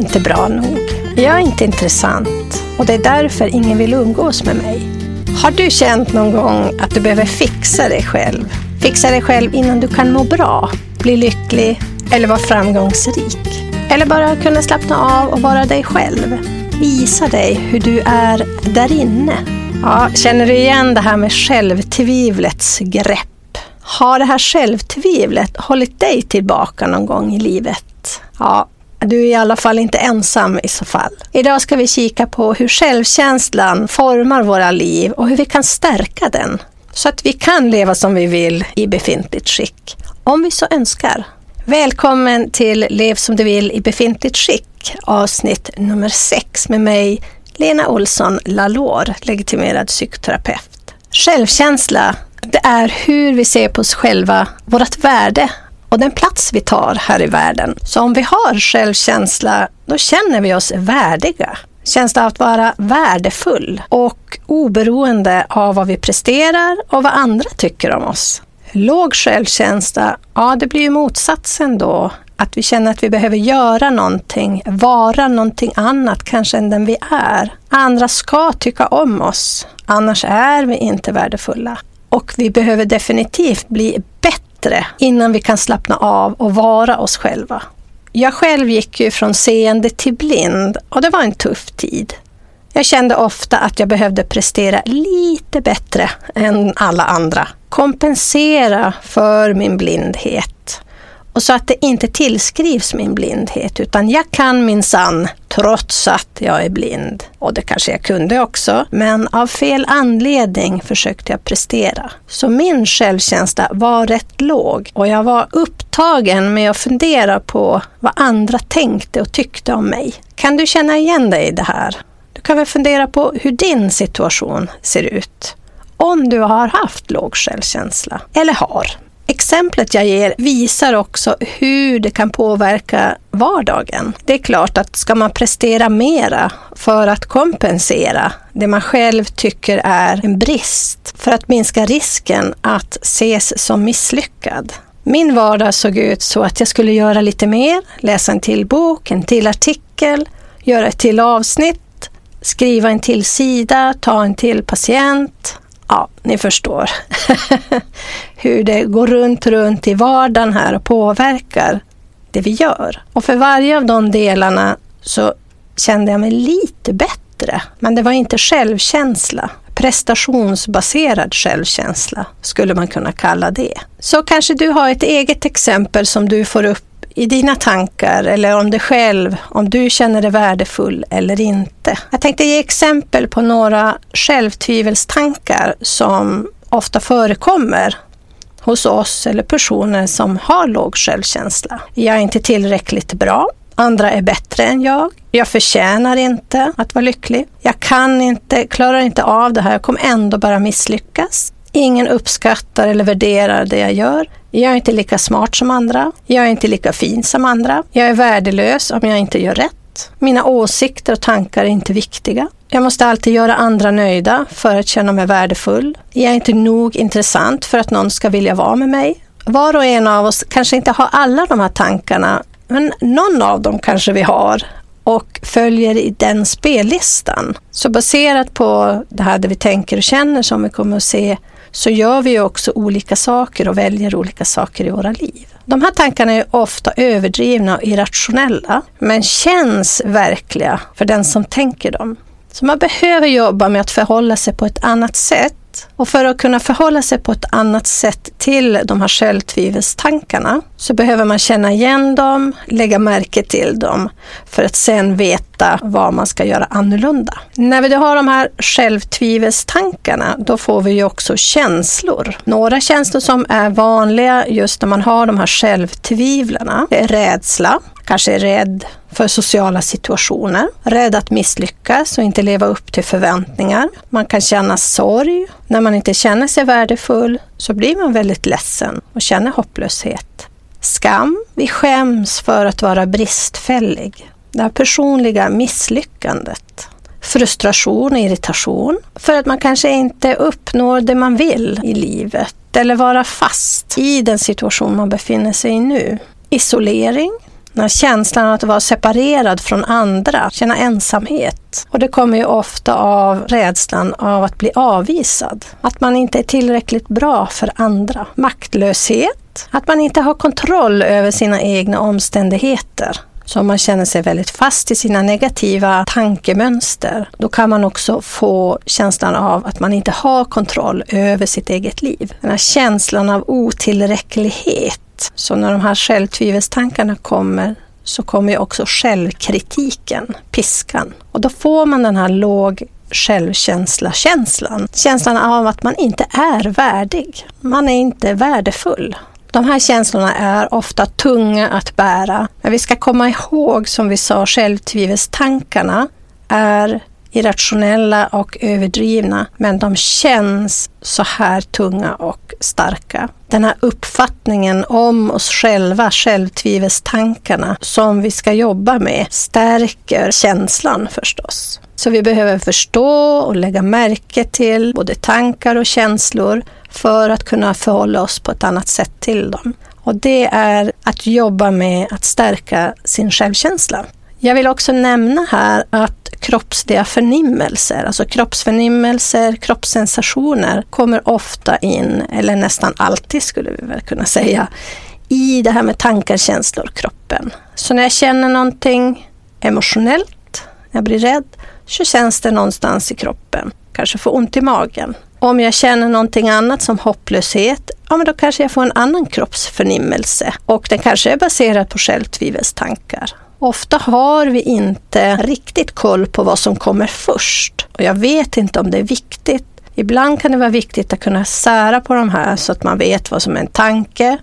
inte bra nog. Jag är inte intressant och det är därför ingen vill umgås med mig. Har du känt någon gång att du behöver fixa dig själv? Fixa dig själv innan du kan må bra, bli lycklig eller vara framgångsrik. Eller bara kunna slappna av och vara dig själv. Visa dig hur du är där inne. Ja, känner du igen det här med självtvivlets grepp? Har det här självtvivlet hållit dig tillbaka någon gång i livet? Ja, du är i alla fall inte ensam i så fall. Idag ska vi kika på hur självkänslan formar våra liv och hur vi kan stärka den så att vi kan leva som vi vill i befintligt skick, om vi så önskar. Välkommen till Lev som du vill i befintligt skick, avsnitt nummer 6 med mig, Lena Olsson Lalor, legitimerad psykoterapeut. Självkänsla, det är hur vi ser på oss själva, vårt värde och den plats vi tar här i världen. Så om vi har självkänsla, då känner vi oss värdiga. Känsla av att vara värdefull och oberoende av vad vi presterar och vad andra tycker om oss. Låg självkänsla, ja det blir ju motsatsen då. Att vi känner att vi behöver göra någonting, vara någonting annat kanske än den vi är. Andra ska tycka om oss, annars är vi inte värdefulla. Och vi behöver definitivt bli bättre innan vi kan slappna av och vara oss själva. Jag själv gick ju från seende till blind och det var en tuff tid. Jag kände ofta att jag behövde prestera lite bättre än alla andra. Kompensera för min blindhet. Och så att det inte tillskrivs min blindhet, utan jag kan min sann trots att jag är blind. Och det kanske jag kunde också, men av fel anledning försökte jag prestera. Så min självkänsla var rätt låg och jag var upptagen med att fundera på vad andra tänkte och tyckte om mig. Kan du känna igen dig i det här? Du kan väl fundera på hur din situation ser ut. Om du har haft låg självkänsla, eller har. Exemplet jag ger visar också hur det kan påverka vardagen. Det är klart att ska man prestera mera för att kompensera det man själv tycker är en brist, för att minska risken att ses som misslyckad. Min vardag såg ut så att jag skulle göra lite mer, läsa en till bok, en till artikel, göra ett till avsnitt, skriva en till sida, ta en till patient, ja, ni förstår hur det går runt, runt i vardagen här och påverkar det vi gör. Och för varje av de delarna så kände jag mig lite bättre. Men det var inte självkänsla. Prestationsbaserad självkänsla skulle man kunna kalla det. Så kanske du har ett eget exempel som du får upp i dina tankar eller om dig själv, om du känner dig värdefull eller inte. Jag tänkte ge exempel på några självtvivelstankar som ofta förekommer hos oss eller personer som har låg självkänsla. Jag är inte tillräckligt bra. Andra är bättre än jag. Jag förtjänar inte att vara lycklig. Jag kan inte, klarar inte av det här. Jag kommer ändå bara misslyckas. Ingen uppskattar eller värderar det jag gör. Jag är inte lika smart som andra. Jag är inte lika fin som andra. Jag är värdelös om jag inte gör rätt. Mina åsikter och tankar är inte viktiga. Jag måste alltid göra andra nöjda för att känna mig värdefull. Jag är inte nog intressant för att någon ska vilja vara med mig. Var och en av oss kanske inte har alla de här tankarna, men någon av dem kanske vi har och följer i den spellistan. Så baserat på det här där vi tänker och känner som vi kommer att se så gör vi också olika saker och väljer olika saker i våra liv. De här tankarna är ofta överdrivna och irrationella, men känns verkliga för den som tänker dem. Så man behöver jobba med att förhålla sig på ett annat sätt och för att kunna förhålla sig på ett annat sätt till de här självtvivelstankarna så behöver man känna igen dem, lägga märke till dem för att sen veta vad man ska göra annorlunda. När vi då har de här självtvivelstankarna, då får vi ju också känslor. Några känslor som är vanliga just när man har de här självtvivlarna, det är rädsla, kanske är rädd för sociala situationer, rädd att misslyckas och inte leva upp till förväntningar. Man kan känna sorg. När man inte känner sig värdefull så blir man väldigt ledsen och känner hopplöshet. Skam. Vi skäms för att vara bristfällig. Det här personliga misslyckandet. Frustration och irritation för att man kanske inte uppnår det man vill i livet eller vara fast i den situation man befinner sig i nu. Isolering, den här känslan av att vara separerad från andra, känna ensamhet. Och det kommer ju ofta av rädslan av att bli avvisad. Att man inte är tillräckligt bra för andra. Maktlöshet. Att man inte har kontroll över sina egna omständigheter. Så om man känner sig väldigt fast i sina negativa tankemönster, då kan man också få känslan av att man inte har kontroll över sitt eget liv. Den här känslan av otillräcklighet. Så när de här självtvivelstankarna kommer så kommer ju också självkritiken, piskan. Och då får man den här låg självkänsla-känslan. Känslan av att man inte är värdig. Man är inte värdefull. De här känslorna är ofta tunga att bära. Men vi ska komma ihåg, som vi sa, självtvivelstankarna är irrationella och överdrivna, men de känns så här tunga och starka. Den här uppfattningen om oss själva, självtvivelstankarna, som vi ska jobba med, stärker känslan förstås. Så vi behöver förstå och lägga märke till både tankar och känslor för att kunna förhålla oss på ett annat sätt till dem. Och det är att jobba med att stärka sin självkänsla. Jag vill också nämna här att kroppsliga förnimmelser, alltså kroppsförnimmelser, kroppssensationer kommer ofta in, eller nästan alltid skulle vi väl kunna säga, i det här med tankar, känslor, kroppen. Så när jag känner någonting emotionellt, jag blir rädd, så känns det någonstans i kroppen. Kanske får ont i magen. Om jag känner någonting annat som hopplöshet, ja men då kanske jag får en annan kroppsförnimmelse och den kanske är baserad på självtvivelstankar. Ofta har vi inte riktigt koll på vad som kommer först och jag vet inte om det är viktigt. Ibland kan det vara viktigt att kunna sära på de här så att man vet vad som är en tanke.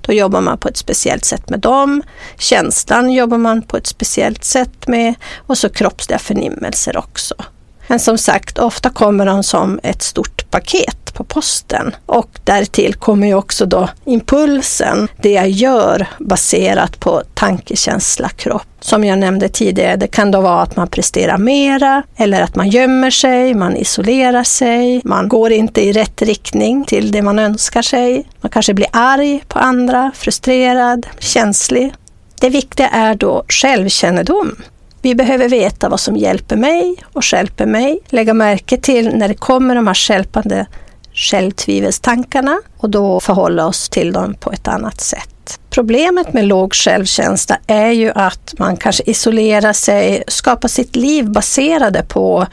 Då jobbar man på ett speciellt sätt med dem. Känslan jobbar man på ett speciellt sätt med och så kroppsliga förnimmelser också. Men som sagt, ofta kommer de som ett stort paket på posten. Och därtill kommer ju också då impulsen, det jag gör baserat på tankekänsla, kropp. Som jag nämnde tidigare, det kan då vara att man presterar mera eller att man gömmer sig, man isolerar sig, man går inte i rätt riktning till det man önskar sig. Man kanske blir arg på andra, frustrerad, känslig. Det viktiga är då självkännedom. Vi behöver veta vad som hjälper mig och hjälper mig. Lägga märke till när det kommer de här skälpande självtvivelstankarna och då förhålla oss till dem på ett annat sätt. Problemet med låg självkänsla är ju att man kanske isolerar sig, skapar sitt liv baserade på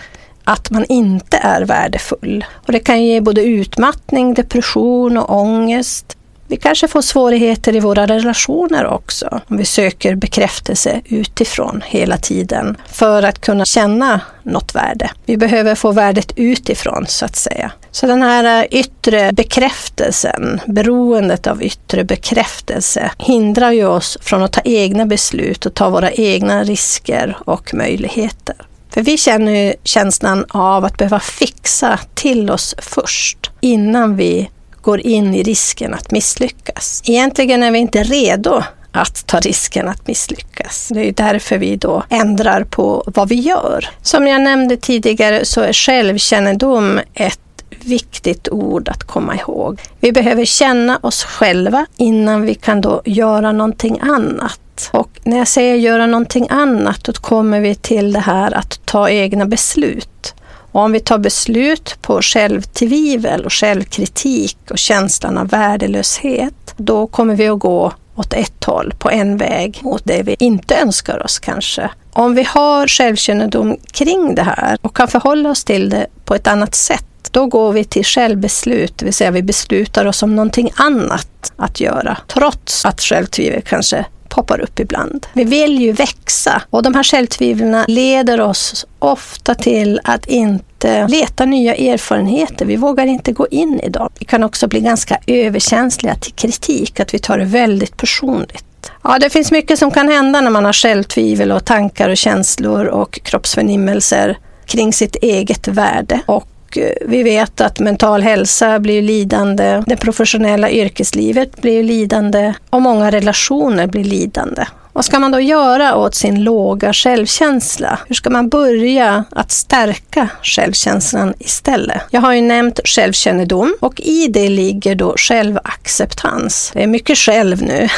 att man inte är värdefull. Och det kan ge både utmattning, depression och ångest. Vi kanske får svårigheter i våra relationer också om vi söker bekräftelse utifrån hela tiden för att kunna känna något värde. Vi behöver få värdet utifrån så att säga. Så den här eh, yttre bekräftelsen, beroendet av yttre bekräftelse, hindrar ju oss från att ta egna beslut och ta våra egna risker och möjligheter. För vi känner ju känslan av att behöva fixa till oss först innan vi går in i risken att misslyckas. Egentligen är vi inte redo att ta risken att misslyckas. Det är därför vi då ändrar på vad vi gör. Som jag nämnde tidigare så är självkännedom ett viktigt ord att komma ihåg. Vi behöver känna oss själva innan vi kan då göra någonting annat. Och när jag säger göra någonting annat, då kommer vi till det här att ta egna beslut. Och om vi tar beslut på självtvivel och självkritik och känslan av värdelöshet, då kommer vi att gå åt ett håll, på en väg, mot det vi inte önskar oss kanske. Om vi har självkännedom kring det här och kan förhålla oss till det på ett annat sätt, då går vi till självbeslut, det vill säga vi beslutar oss om någonting annat att göra, trots att självtvivel kanske poppar upp ibland. Vi vill ju växa och de här självtvivlen leder oss ofta till att inte leta nya erfarenheter. Vi vågar inte gå in i dem. Vi kan också bli ganska överkänsliga till kritik, att vi tar det väldigt personligt. Ja, det finns mycket som kan hända när man har självtvivel och tankar och känslor och kroppsförnimmelser kring sitt eget värde. Och och eh, vi vet att mental hälsa blir lidande, det professionella yrkeslivet blir lidande och många relationer blir lidande. Vad ska man då göra åt sin låga självkänsla? Hur ska man börja att stärka självkänslan istället? Jag har ju nämnt självkännedom och i det ligger då självacceptans. Det är mycket själv nu.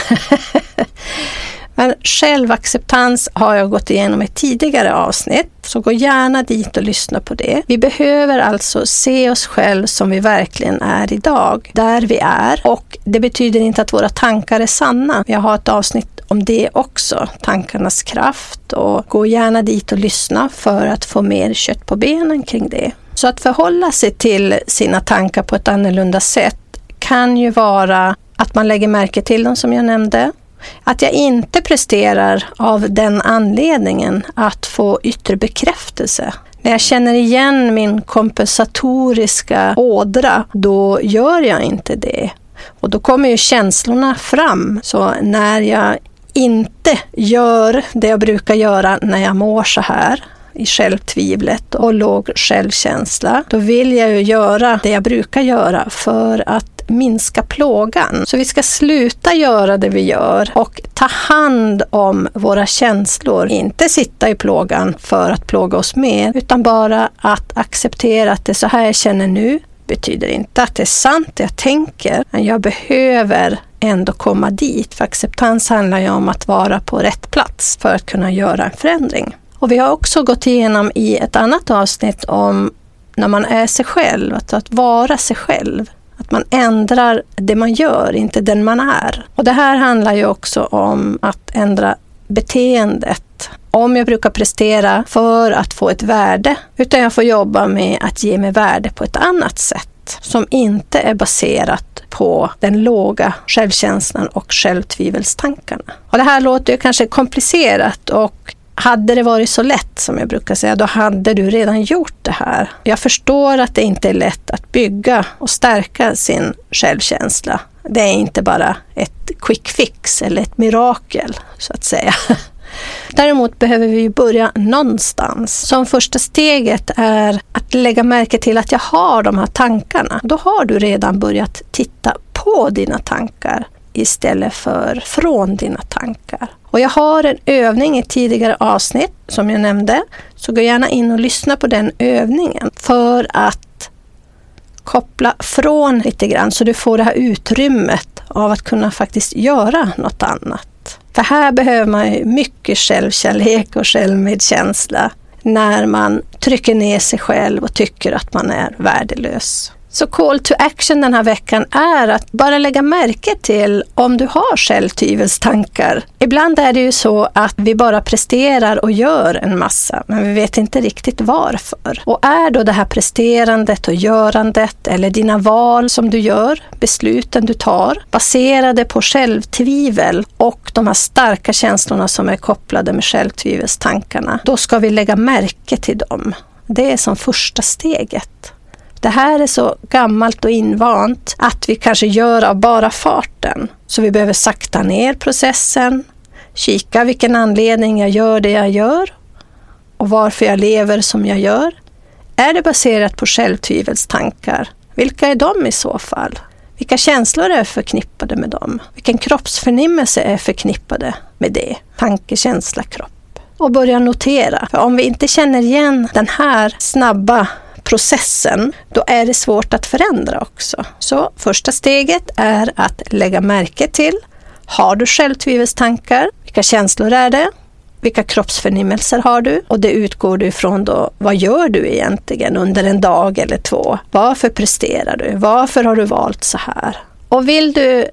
Men självacceptans har jag gått igenom i ett tidigare avsnitt, så gå gärna dit och lyssna på det. Vi behöver alltså se oss själv som vi verkligen är idag, där vi är. Och det betyder inte att våra tankar är sanna. Jag har ett avsnitt om det också, tankarnas kraft och gå gärna dit och lyssna för att få mer kött på benen kring det. Så att förhålla sig till sina tankar på ett annorlunda sätt kan ju vara att man lägger märke till dem som jag nämnde. Att jag inte presterar av den anledningen att få yttre bekräftelse. När jag känner igen min kompensatoriska ådra, då gör jag inte det. Och då kommer ju känslorna fram. Så när jag inte gör det jag brukar göra när jag mår så här, i självtvivlet och låg självkänsla, då vill jag ju göra det jag brukar göra för att minska plågan. Så vi ska sluta göra det vi gör och ta hand om våra känslor. Inte sitta i plågan för att plåga oss mer, utan bara att acceptera att det är så här jag känner nu. betyder inte att det är sant det jag tänker, men jag behöver ändå komma dit. För acceptans handlar ju om att vara på rätt plats för att kunna göra en förändring. Och vi har också gått igenom i ett annat avsnitt om när man är sig själv, att, att vara sig själv. Att man ändrar det man gör, inte den man är. Och det här handlar ju också om att ändra beteendet. Om jag brukar prestera för att få ett värde, utan jag får jobba med att ge mig värde på ett annat sätt som inte är baserat på den låga självkänslan och självtvivelstankarna. Och det här låter ju kanske komplicerat och hade det varit så lätt, som jag brukar säga, då hade du redan gjort det här. Jag förstår att det inte är lätt att bygga och stärka sin självkänsla. Det är inte bara ett quick fix eller ett mirakel, så att säga. Däremot behöver vi börja någonstans. Som första steget är att lägga märke till att jag har de här tankarna. Då har du redan börjat titta på dina tankar istället för från dina tankar. Och jag har en övning i tidigare avsnitt som jag nämnde, så gå gärna in och lyssna på den övningen för att koppla från lite grann så du får det här utrymmet av att kunna faktiskt göra något annat. För här behöver man mycket självkärlek och självmedkänsla när man trycker ner sig själv och tycker att man är värdelös. Så call to action den här veckan är att bara lägga märke till om du har självtvivelstankar. Ibland är det ju så att vi bara presterar och gör en massa, men vi vet inte riktigt varför. Och är då det här presterandet och görandet eller dina val som du gör, besluten du tar, baserade på självtvivel och de här starka känslorna som är kopplade med självtvivelstankarna, då ska vi lägga märke till dem. Det är som första steget. Det här är så gammalt och invant att vi kanske gör av bara farten. Så vi behöver sakta ner processen, kika vilken anledning jag gör det jag gör och varför jag lever som jag gör. Är det baserat på självtvivelstankar? Vilka är de i så fall? Vilka känslor är förknippade med dem? Vilken kroppsförnimmelse är förknippade med det? Tanke, känsla, kropp. Och börja notera. För om vi inte känner igen den här snabba processen, då är det svårt att förändra också. Så första steget är att lägga märke till, har du självtvivelstankar? Vilka känslor är det? Vilka kroppsförnimmelser har du? Och det utgår du ifrån då, vad gör du egentligen under en dag eller två? Varför presterar du? Varför har du valt så här? Och vill du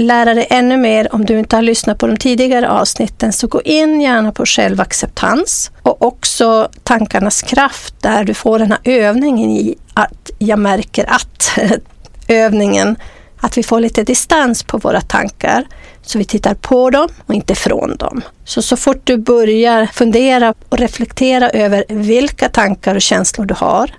lära dig ännu mer om du inte har lyssnat på de tidigare avsnitten så gå in gärna på självacceptans och också tankarnas kraft där du får den här övningen i att jag märker att övningen att vi får lite distans på våra tankar så vi tittar på dem och inte från dem. Så så fort du börjar fundera och reflektera över vilka tankar och känslor du har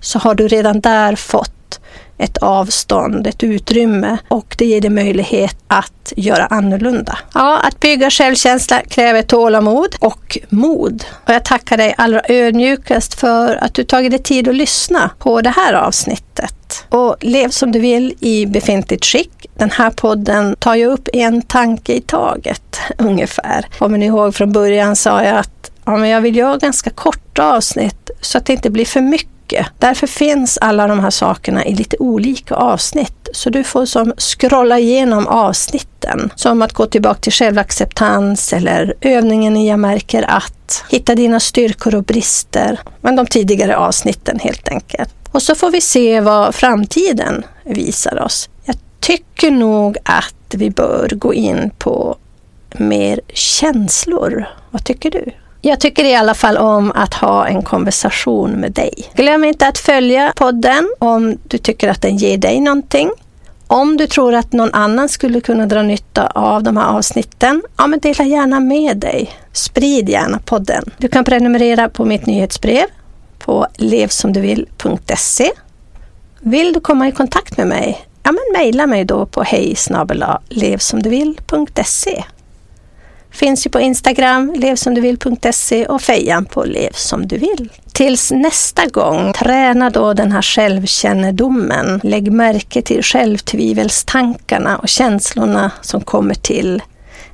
så har du redan där fått ett avstånd, ett utrymme och det ger dig möjlighet att göra annorlunda. Ja, att bygga självkänsla kräver tålamod och mod. Och jag tackar dig allra ödmjukast för att du tagit dig tid att lyssna på det här avsnittet. Och lev som du vill i befintligt skick. Den här podden tar ju upp en tanke i taget ungefär. Kommer ni ihåg från början sa jag att ja, men jag vill göra ganska korta avsnitt så att det inte blir för mycket mycket. Därför finns alla de här sakerna i lite olika avsnitt. Så du får som scrolla igenom avsnitten. Som att gå tillbaka till självacceptans eller övningen i Jag märker att. Hitta dina styrkor och brister. Men de tidigare avsnitten helt enkelt. Och så får vi se vad framtiden visar oss. Jag tycker nog att vi bör gå in på mer känslor. Vad tycker du? Jag tycker i alla fall om att ha en konversation med dig. Glöm inte att följa podden om du tycker att den ger dig någonting. Om du tror att någon annan skulle kunna dra nytta av de här avsnitten, ja men dela gärna med dig. Sprid gärna podden. Du kan prenumerera på mitt nyhetsbrev på levsomduvill.se. Vill du komma i kontakt med mig? Ja men mejla mig då på hej levsomduvill.se. Finns ju på Instagram, levsomduvill.se och fejan på levsomduvill. Tills nästa gång, träna då den här självkännedomen. Lägg märke till självtvivelstankarna och känslorna som kommer till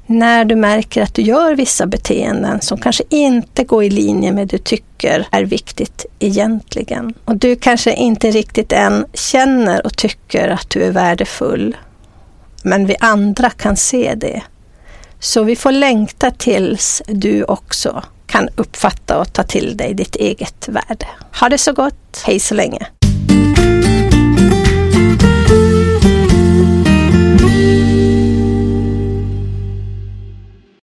när du märker att du gör vissa beteenden som kanske inte går i linje med det du tycker är viktigt egentligen. Och du kanske inte riktigt än känner och tycker att du är värdefull. Men vi andra kan se det. Så vi får längta tills du också kan uppfatta och ta till dig ditt eget värde. Ha det så gott. Hej så länge.